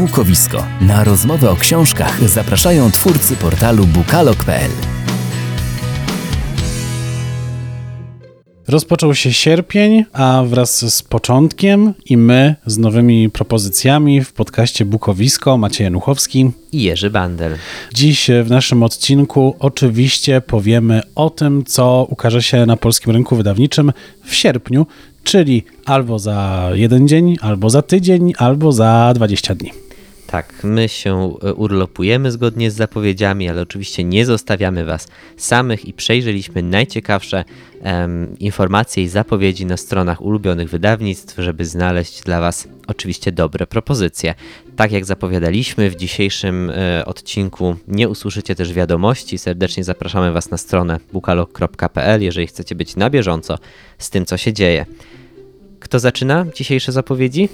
Bukowisko. Na rozmowę o książkach zapraszają twórcy portalu bukalok.pl. Rozpoczął się sierpień, a wraz z początkiem i my z nowymi propozycjami w podcaście Bukowisko Maciej Januchowski i Jerzy Bandel. Dziś w naszym odcinku oczywiście powiemy o tym, co ukaże się na polskim rynku wydawniczym w sierpniu, czyli albo za jeden dzień, albo za tydzień, albo za 20 dni. Tak, my się e, urlopujemy zgodnie z zapowiedziami, ale oczywiście nie zostawiamy Was samych i przejrzeliśmy najciekawsze informacje i zapowiedzi na stronach ulubionych wydawnictw, żeby znaleźć dla Was oczywiście dobre propozycje. Tak jak zapowiadaliśmy w dzisiejszym e, odcinku, nie usłyszycie też wiadomości. Serdecznie zapraszamy Was na stronę bukalog.pl, jeżeli chcecie być na bieżąco z tym, co się dzieje. Kto zaczyna dzisiejsze zapowiedzi?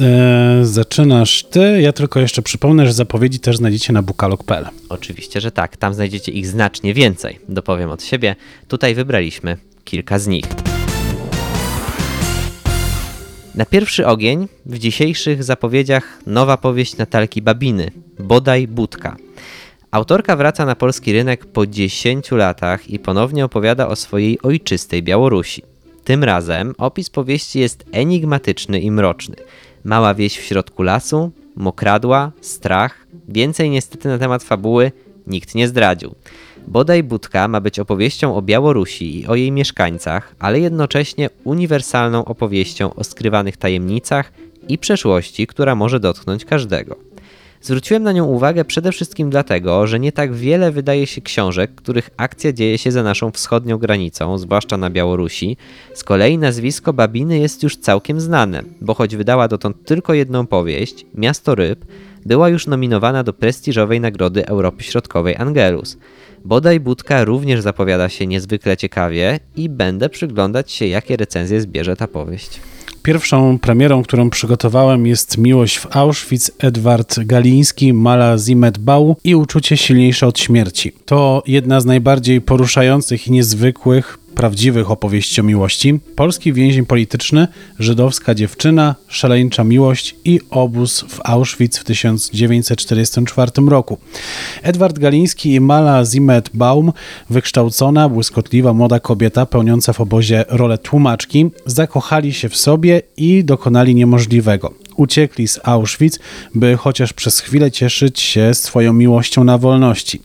E, zaczynasz ty. Ja tylko jeszcze przypomnę, że zapowiedzi też znajdziecie na bukalog.pl. Oczywiście, że tak. Tam znajdziecie ich znacznie więcej. Dopowiem od siebie. Tutaj wybraliśmy kilka z nich. Na pierwszy ogień w dzisiejszych zapowiedziach nowa powieść Natalki Babiny, Bodaj Budka. Autorka wraca na polski rynek po 10 latach i ponownie opowiada o swojej ojczystej Białorusi. Tym razem opis powieści jest enigmatyczny i mroczny. Mała wieś w środku lasu, mokradła, strach. Więcej niestety na temat fabuły nikt nie zdradził. Bodaj Budka ma być opowieścią o Białorusi i o jej mieszkańcach, ale jednocześnie uniwersalną opowieścią o skrywanych tajemnicach i przeszłości, która może dotknąć każdego. Zwróciłem na nią uwagę przede wszystkim dlatego, że nie tak wiele wydaje się książek, których akcja dzieje się za naszą wschodnią granicą, zwłaszcza na Białorusi. Z kolei nazwisko Babiny jest już całkiem znane, bo choć wydała dotąd tylko jedną powieść, Miasto Ryb, była już nominowana do prestiżowej nagrody Europy Środkowej Angelus. Bodaj Budka również zapowiada się niezwykle ciekawie i będę przyglądać się, jakie recenzje zbierze ta powieść. Pierwszą premierą, którą przygotowałem jest Miłość w Auschwitz, Edward Galiński, Mala Zimet Bau i Uczucie silniejsze od śmierci. To jedna z najbardziej poruszających i niezwykłych prawdziwych opowieści o miłości. Polski więzień polityczny, żydowska dziewczyna, szaleńcza miłość i obóz w Auschwitz w 1944 roku. Edward Galiński i Mala Zimet Baum, wykształcona, błyskotliwa młoda kobieta pełniąca w obozie rolę tłumaczki, zakochali się w sobie i dokonali niemożliwego uciekli z Auschwitz, by chociaż przez chwilę cieszyć się swoją miłością na wolności.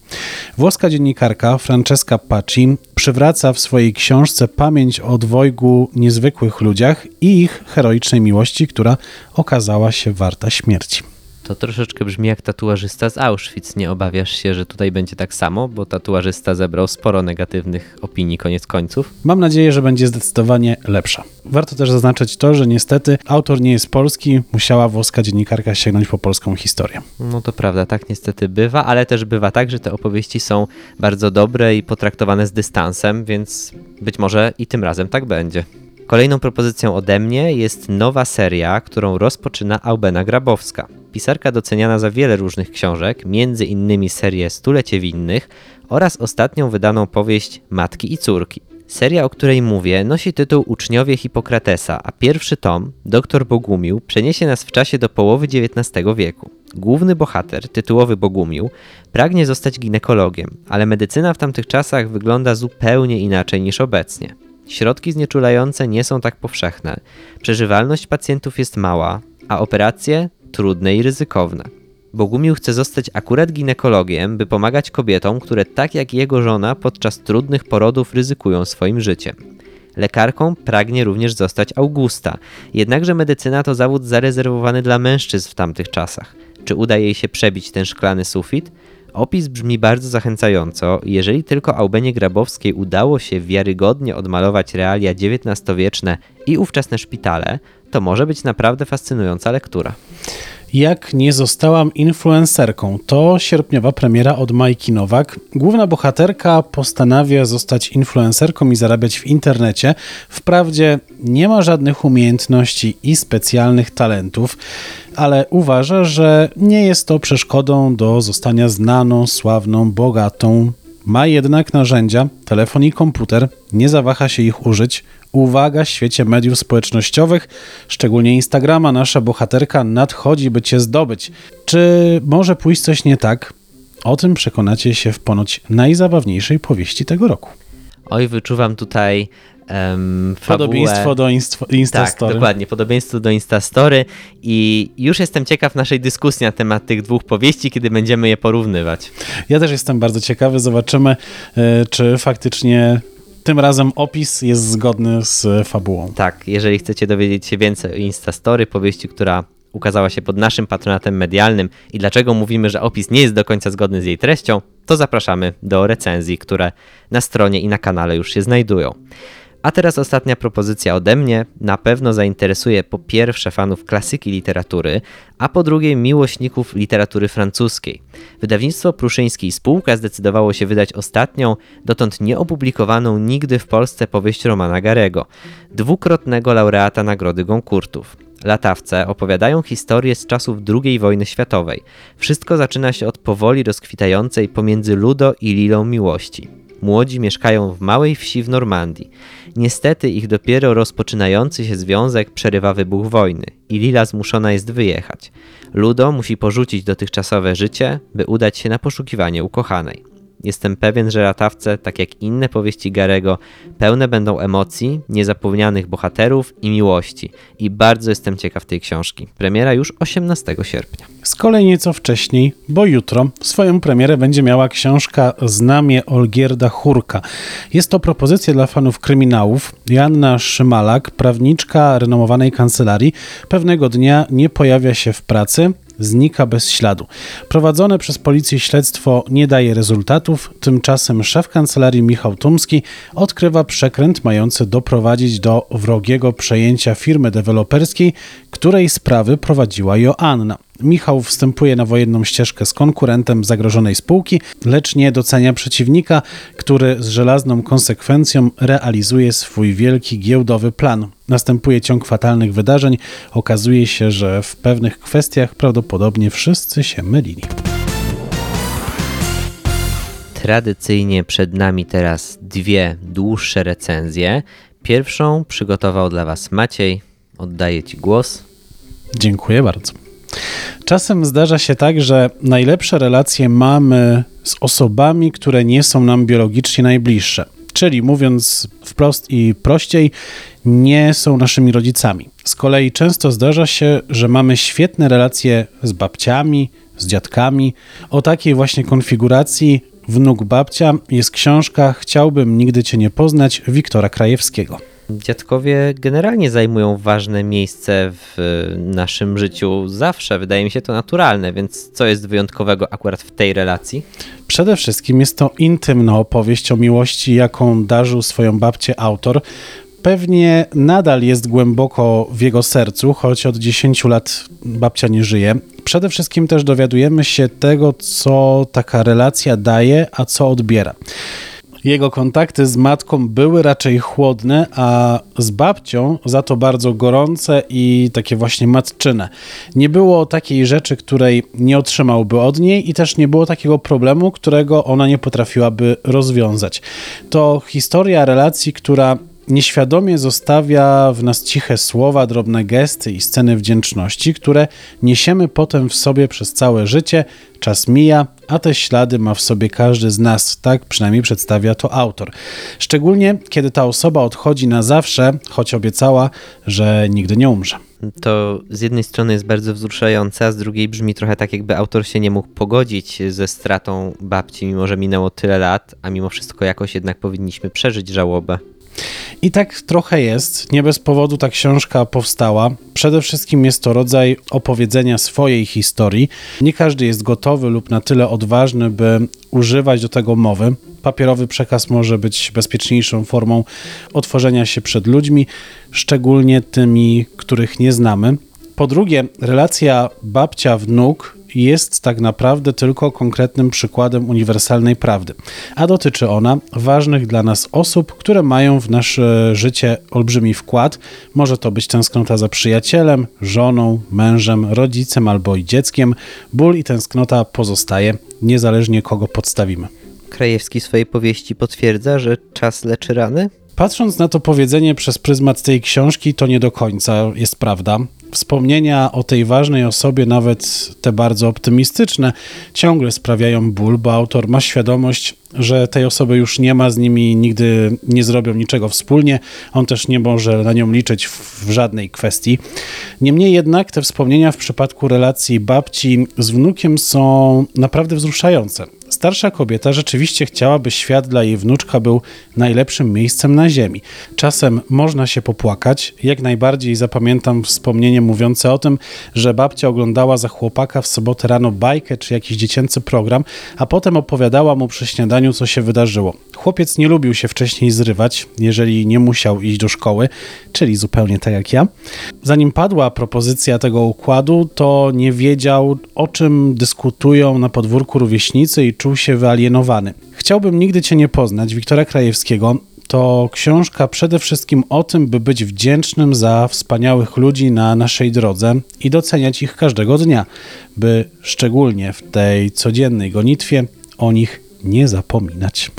Włoska dziennikarka Francesca Pacci przywraca w swojej książce pamięć o dwojgu niezwykłych ludziach i ich heroicznej miłości, która okazała się warta śmierci. To troszeczkę brzmi jak tatuażysta z Auschwitz. Nie obawiasz się, że tutaj będzie tak samo, bo tatuażysta zebrał sporo negatywnych opinii koniec końców? Mam nadzieję, że będzie zdecydowanie lepsza. Warto też zaznaczyć to, że niestety autor nie jest polski, musiała włoska dziennikarka sięgnąć po polską historię. No to prawda, tak niestety bywa, ale też bywa tak, że te opowieści są bardzo dobre i potraktowane z dystansem, więc być może i tym razem tak będzie. Kolejną propozycją ode mnie jest nowa seria, którą rozpoczyna Aubena Grabowska. Pisarka doceniana za wiele różnych książek, między innymi serię Stulecie Winnych oraz ostatnią wydaną powieść Matki i Córki. Seria, o której mówię, nosi tytuł Uczniowie Hipokratesa, a pierwszy tom, Doktor Bogumił, przeniesie nas w czasie do połowy XIX wieku. Główny bohater, tytułowy Bogumił, pragnie zostać ginekologiem, ale medycyna w tamtych czasach wygląda zupełnie inaczej niż obecnie. Środki znieczulające nie są tak powszechne, przeżywalność pacjentów jest mała, a operacje trudne i ryzykowne. Bogumił chce zostać akurat ginekologiem, by pomagać kobietom, które tak jak jego żona podczas trudnych porodów ryzykują swoim życiem. Lekarką pragnie również zostać Augusta, jednakże medycyna to zawód zarezerwowany dla mężczyzn w tamtych czasach. Czy uda jej się przebić ten szklany sufit? Opis brzmi bardzo zachęcająco. Jeżeli tylko Aubenie Grabowskiej udało się wiarygodnie odmalować realia XIX-wieczne i ówczesne szpitale, to może być naprawdę fascynująca lektura. Jak nie zostałam influencerką to sierpniowa premiera od Majki Nowak. Główna bohaterka postanawia zostać influencerką i zarabiać w internecie. Wprawdzie nie ma żadnych umiejętności i specjalnych talentów, ale uważa, że nie jest to przeszkodą do zostania znaną, sławną, bogatą. Ma jednak narzędzia, telefon i komputer, nie zawaha się ich użyć, Uwaga, w świecie mediów społecznościowych, szczególnie Instagrama, nasza bohaterka nadchodzi, by cię zdobyć. Czy może pójść coś nie tak? O tym przekonacie się w ponoć najzabawniejszej powieści tego roku. Oj, wyczuwam tutaj um, Podobieństwo do Tak, Instastory. dokładnie, podobieństwo do Instastory i już jestem ciekaw naszej dyskusji na temat tych dwóch powieści, kiedy będziemy je porównywać. Ja też jestem bardzo ciekawy. Zobaczymy, y, czy faktycznie tym razem opis jest zgodny z fabułą. Tak, jeżeli chcecie dowiedzieć się więcej o Instastory, powieści, która ukazała się pod naszym patronatem medialnym i dlaczego mówimy, że opis nie jest do końca zgodny z jej treścią, to zapraszamy do recenzji, które na stronie i na kanale już się znajdują. A teraz ostatnia propozycja ode mnie. Na pewno zainteresuje po pierwsze fanów klasyki literatury, a po drugie miłośników literatury francuskiej. Wydawnictwo Pruszyński i Spółka zdecydowało się wydać ostatnią, dotąd nieopublikowaną nigdy w Polsce powieść Romana Garego, dwukrotnego laureata Nagrody Goncourtów. Latawce opowiadają historię z czasów II wojny światowej. Wszystko zaczyna się od powoli rozkwitającej pomiędzy Ludo i Lilą miłości. Młodzi mieszkają w małej wsi w Normandii. Niestety ich dopiero rozpoczynający się związek przerywa wybuch wojny i Lila zmuszona jest wyjechać. Ludo musi porzucić dotychczasowe życie, by udać się na poszukiwanie ukochanej. Jestem pewien, że latawce, tak jak inne powieści Garego, pełne będą emocji, niezapomnianych bohaterów i miłości. I bardzo jestem ciekaw tej książki. Premiera już 18 sierpnia. Z kolei nieco wcześniej, bo jutro, swoją premierę będzie miała książka Znamie Olgierda Churka. Jest to propozycja dla fanów kryminałów. Joanna Szymalak, prawniczka renomowanej kancelarii, pewnego dnia nie pojawia się w pracy, znika bez śladu. Prowadzone przez policję śledztwo nie daje rezultatów, tymczasem szef kancelarii Michał Tumski odkrywa przekręt mający doprowadzić do wrogiego przejęcia firmy deweloperskiej, której sprawy prowadziła Joanna. Michał wstępuje na wojenną ścieżkę z konkurentem zagrożonej spółki, lecz nie docenia przeciwnika, który z żelazną konsekwencją realizuje swój wielki giełdowy plan. Następuje ciąg fatalnych wydarzeń. Okazuje się, że w pewnych kwestiach prawdopodobnie wszyscy się mylili. Tradycyjnie przed nami teraz dwie dłuższe recenzje. Pierwszą przygotował dla Was Maciej. Oddaję Ci głos. Dziękuję bardzo. Czasem zdarza się tak, że najlepsze relacje mamy z osobami, które nie są nam biologicznie najbliższe. Czyli mówiąc wprost i prościej, nie są naszymi rodzicami. Z kolei często zdarza się, że mamy świetne relacje z babciami, z dziadkami. O takiej właśnie konfiguracji Wnuk babcia jest książka Chciałbym nigdy cię nie poznać Wiktora Krajewskiego. Dziadkowie generalnie zajmują ważne miejsce w naszym życiu zawsze. Wydaje mi się to naturalne, więc co jest wyjątkowego akurat w tej relacji? Przede wszystkim jest to intymna opowieść o miłości, jaką darzył swoją babcię autor. Pewnie nadal jest głęboko w jego sercu, choć od 10 lat babcia nie żyje. Przede wszystkim też dowiadujemy się tego, co taka relacja daje, a co odbiera. Jego kontakty z matką były raczej chłodne, a z babcią za to bardzo gorące i takie właśnie matczyne. Nie było takiej rzeczy, której nie otrzymałby od niej, i też nie było takiego problemu, którego ona nie potrafiłaby rozwiązać. To historia relacji, która nieświadomie zostawia w nas ciche słowa, drobne gesty i sceny wdzięczności, które niesiemy potem w sobie przez całe życie. Czas mija, a te ślady ma w sobie każdy z nas, tak przynajmniej przedstawia to autor. Szczególnie kiedy ta osoba odchodzi na zawsze, choć obiecała, że nigdy nie umrze. To z jednej strony jest bardzo wzruszające, a z drugiej brzmi trochę tak, jakby autor się nie mógł pogodzić ze stratą babci, mimo że minęło tyle lat, a mimo wszystko jakoś jednak powinniśmy przeżyć żałobę. I tak trochę jest. Nie bez powodu ta książka powstała. Przede wszystkim jest to rodzaj opowiedzenia swojej historii. Nie każdy jest gotowy lub na tyle odważny, by używać do tego mowy. Papierowy przekaz może być bezpieczniejszą formą otworzenia się przed ludźmi, szczególnie tymi, których nie znamy. Po drugie, relacja babcia-wnuk jest tak naprawdę tylko konkretnym przykładem uniwersalnej prawdy, a dotyczy ona ważnych dla nas osób, które mają w nasze życie olbrzymi wkład. Może to być tęsknota za przyjacielem, żoną, mężem, rodzicem albo i dzieckiem. Ból i tęsknota pozostaje, niezależnie kogo podstawimy. Krajewski w swojej powieści potwierdza, że czas leczy rany? Patrząc na to powiedzenie przez pryzmat tej książki, to nie do końca jest prawda. Wspomnienia o tej ważnej osobie, nawet te bardzo optymistyczne, ciągle sprawiają ból, bo autor ma świadomość, że tej osoby już nie ma z nimi, nigdy nie zrobią niczego wspólnie. On też nie może na nią liczyć w, w żadnej kwestii. Niemniej jednak te wspomnienia w przypadku relacji babci z wnukiem są naprawdę wzruszające. Starsza kobieta rzeczywiście chciałaby świat dla jej wnuczka był najlepszym miejscem na ziemi. Czasem można się popłakać. Jak najbardziej zapamiętam wspomnienie mówiące o tym, że babcia oglądała za chłopaka w sobotę rano bajkę czy jakiś dziecięcy program, a potem opowiadała mu przy śniadaniu, co się wydarzyło. Chłopiec nie lubił się wcześniej zrywać, jeżeli nie musiał iść do szkoły, czyli zupełnie tak jak ja. Zanim padła propozycja tego układu, to nie wiedział, o czym dyskutują na podwórku rówieśnicy i czuł się wyalienowany. Chciałbym nigdy Cię nie poznać, Wiktora Krajewskiego. To książka przede wszystkim o tym, by być wdzięcznym za wspaniałych ludzi na naszej drodze i doceniać ich każdego dnia, by szczególnie w tej codziennej gonitwie o nich nie zapominać.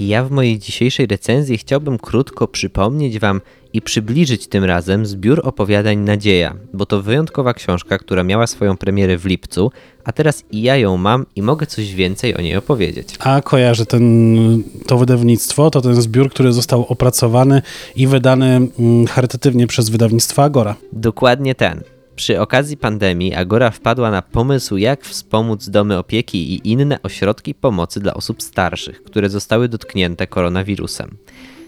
Ja w mojej dzisiejszej recenzji chciałbym krótko przypomnieć Wam i przybliżyć tym razem zbiór opowiadań Nadzieja, bo to wyjątkowa książka, która miała swoją premierę w lipcu, a teraz i ja ją mam i mogę coś więcej o niej opowiedzieć. A kojarzę ten, to wydawnictwo, to ten zbiór, który został opracowany i wydany mm, charytatywnie przez wydawnictwo Agora. Dokładnie ten. Przy okazji pandemii Agora wpadła na pomysł, jak wspomóc domy opieki i inne ośrodki pomocy dla osób starszych, które zostały dotknięte koronawirusem.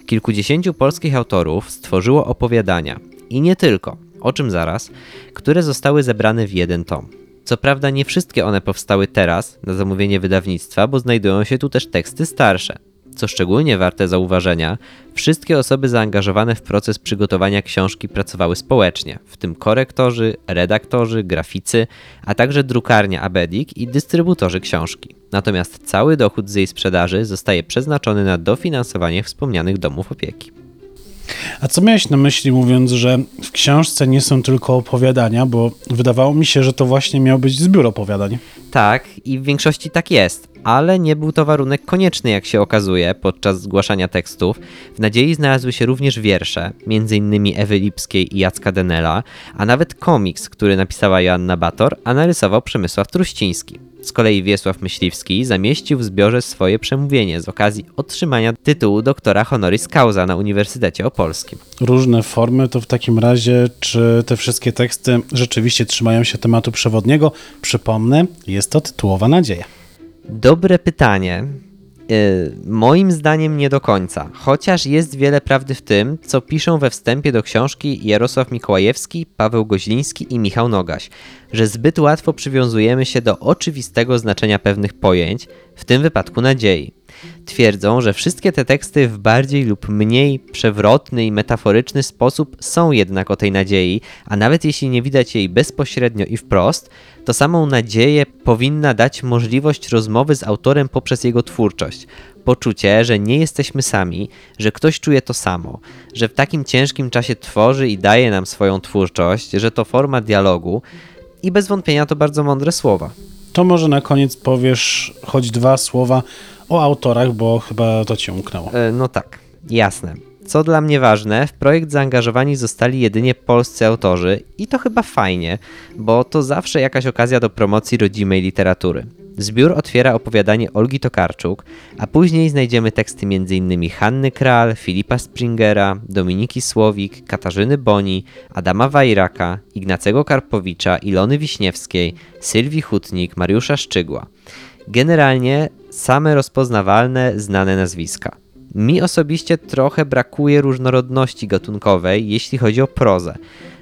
Kilkudziesięciu polskich autorów stworzyło opowiadania i nie tylko, o czym zaraz, które zostały zebrane w jeden tom. Co prawda nie wszystkie one powstały teraz na zamówienie wydawnictwa, bo znajdują się tu też teksty starsze. Co szczególnie warte zauważenia, wszystkie osoby zaangażowane w proces przygotowania książki pracowały społecznie, w tym korektorzy, redaktorzy, graficy, a także drukarnia Abedik i dystrybutorzy książki. Natomiast cały dochód z jej sprzedaży zostaje przeznaczony na dofinansowanie wspomnianych domów opieki. A co miałeś na myśli mówiąc, że w książce nie są tylko opowiadania, bo wydawało mi się, że to właśnie miał być zbiór opowiadań. Tak, i w większości tak jest, ale nie był to warunek konieczny, jak się okazuje, podczas zgłaszania tekstów. W nadziei znalazły się również wiersze, m.in. Ewy Lipskiej i Jacka Denela, a nawet komiks, który napisała Joanna Bator, a narysował Przemysław Truściński. Z kolei Wiesław Myśliwski zamieścił w zbiorze swoje przemówienie z okazji otrzymania tytułu doktora honoris causa na Uniwersytecie Opolskim. Różne formy, to w takim razie, czy te wszystkie teksty rzeczywiście trzymają się tematu przewodniego? Przypomnę, jest to tytułowa nadzieja. Dobre pytanie. Yy, moim zdaniem nie do końca, chociaż jest wiele prawdy w tym, co piszą we wstępie do książki Jarosław Mikołajewski, Paweł Goźliński i Michał Nogaś, że zbyt łatwo przywiązujemy się do oczywistego znaczenia pewnych pojęć, w tym wypadku nadziei. Twierdzą, że wszystkie te teksty w bardziej lub mniej przewrotny i metaforyczny sposób są jednak o tej nadziei, a nawet jeśli nie widać jej bezpośrednio i wprost, to samą nadzieję powinna dać możliwość rozmowy z autorem poprzez jego twórczość. Poczucie, że nie jesteśmy sami, że ktoś czuje to samo, że w takim ciężkim czasie tworzy i daje nam swoją twórczość, że to forma dialogu i bez wątpienia to bardzo mądre słowa. To może na koniec powiesz choć dwa słowa o autorach, bo chyba to ci umknęło. E, no tak, jasne. Co dla mnie ważne, w projekt zaangażowani zostali jedynie polscy autorzy i to chyba fajnie, bo to zawsze jakaś okazja do promocji rodzimej literatury. Zbiór otwiera opowiadanie Olgi Tokarczuk, a później znajdziemy teksty m.in. Hanny Kral, Filipa Springera, Dominiki Słowik, Katarzyny Boni, Adama Wajraka, Ignacego Karpowicza, Ilony Wiśniewskiej, Sylwii Hutnik, Mariusza Szczygła. Generalnie same rozpoznawalne, znane nazwiska. Mi osobiście trochę brakuje różnorodności gatunkowej, jeśli chodzi o prozę.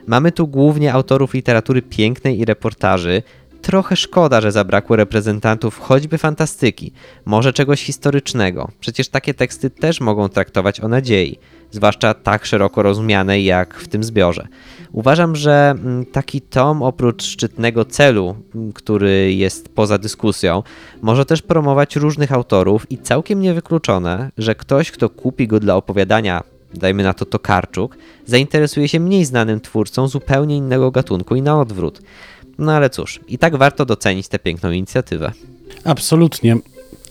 Mamy tu głównie autorów literatury pięknej i reportaży. Trochę szkoda, że zabrakło reprezentantów choćby fantastyki, może czegoś historycznego. Przecież takie teksty też mogą traktować o nadziei, zwłaszcza tak szeroko rozumianej jak w tym zbiorze. Uważam, że mm, taki tom oprócz szczytnego celu, mm, który jest poza dyskusją, może też promować różnych autorów i całkiem niewykluczone, że ktoś, kto kupi go dla opowiadania, dajmy na to Tokarczuk, zainteresuje się mniej znanym twórcą zupełnie innego gatunku i na odwrót. No ale cóż, i tak warto docenić tę piękną inicjatywę. Absolutnie.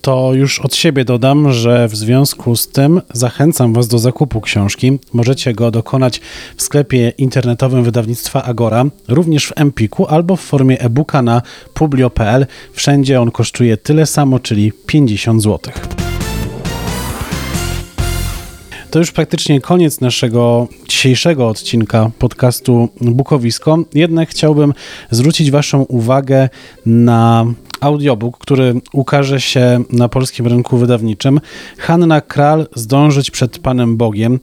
To już od siebie dodam, że w związku z tym zachęcam Was do zakupu książki. Możecie go dokonać w sklepie internetowym wydawnictwa Agora, również w Empiku albo w formie e-booka na publio.pl. Wszędzie on kosztuje tyle samo, czyli 50 zł. To już praktycznie koniec naszego dzisiejszego odcinka podcastu Bukowisko. Jednak chciałbym zwrócić Waszą uwagę na audiobook, który ukaże się na polskim rynku wydawniczym. Hanna Kral Zdążyć przed Panem Bogiem.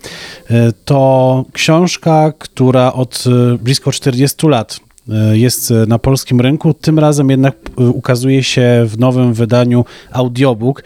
To książka, która od blisko 40 lat E, jest na polskim rynku. Tym razem jednak e, ukazuje się w nowym wydaniu audiobook e,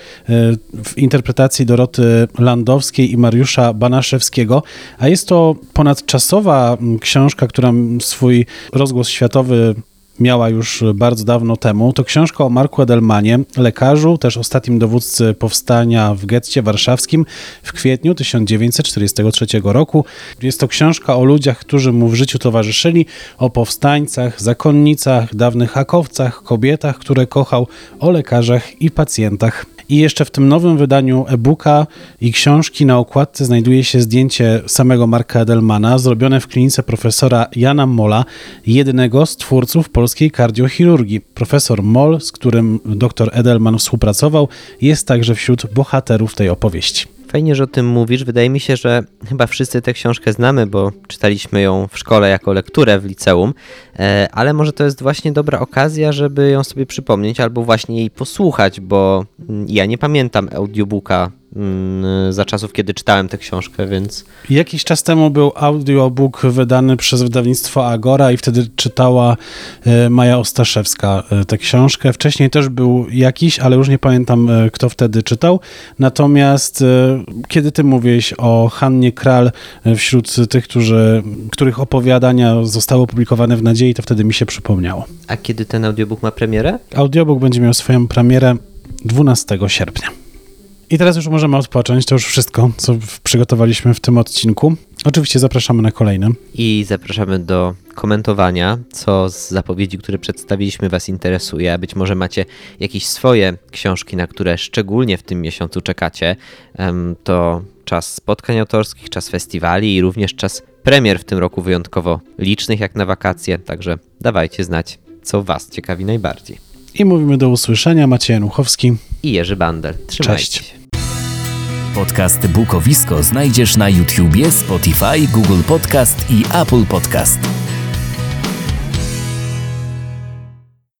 w interpretacji Doroty Landowskiej i Mariusza Banaszewskiego, a jest to ponadczasowa książka, która swój rozgłos światowy miała już bardzo dawno temu. To książka o Marku Edelmanie, lekarzu, też ostatnim dowódcy powstania w getcie warszawskim w kwietniu 1943 roku. Jest to książka o ludziach, którzy mu w życiu towarzyszyli, o powstańcach, zakonnicach, dawnych hakowcach, kobietach, które kochał, o lekarzach i pacjentach. I jeszcze w tym nowym wydaniu e-booka i książki na okładce znajduje się zdjęcie samego Marka Edelmana, zrobione w klinice profesora Jana Mola, jednego z twórców polskiej kardiochirurgii. Profesor Moll, z którym dr Edelman współpracował, jest także wśród bohaterów tej opowieści. Fajnie, że o tym mówisz. Wydaje mi się, że chyba wszyscy tę książkę znamy, bo czytaliśmy ją w szkole jako lekturę w liceum, e, ale może to jest właśnie dobra okazja, żeby ją sobie przypomnieć albo właśnie jej posłuchać, bo mm, ja nie pamiętam audiobooka za czasów, kiedy czytałem tę książkę, więc... Jakiś czas temu był audiobook wydany przez wydawnictwo Agora i wtedy czytała e, Maja Ostaszewska e, tę książkę. Wcześniej też był jakiś, ale już nie pamiętam, e, kto wtedy czytał. Natomiast kiedy ty mówiłeś o Hannie Kral wśród tych, którzy, których opowiadania zostały opublikowane w Nadziei, to wtedy mi się przypomniało. A kiedy ten audiobook ma premierę? Audiobook będzie miał swoją premierę 12 sierpnia. I teraz już możemy odpocząć. To już wszystko, co przygotowaliśmy w tym odcinku. Oczywiście zapraszamy na kolejny. I zapraszamy do komentowania, co z zapowiedzi, które przedstawiliśmy, Was interesuje. Być może macie jakieś swoje książki, na które szczególnie w tym miesiącu czekacie. To czas spotkań autorskich, czas festiwali i również czas premier w tym roku wyjątkowo licznych, jak na wakacje. Także dawajcie znać, co Was ciekawi najbardziej. I mówimy do usłyszenia. Maciej Januchowski i Jerzy Bandel. Trzymajcie Cześć. Podcast Bukowisko znajdziesz na YouTubie, Spotify, Google Podcast i Apple Podcast.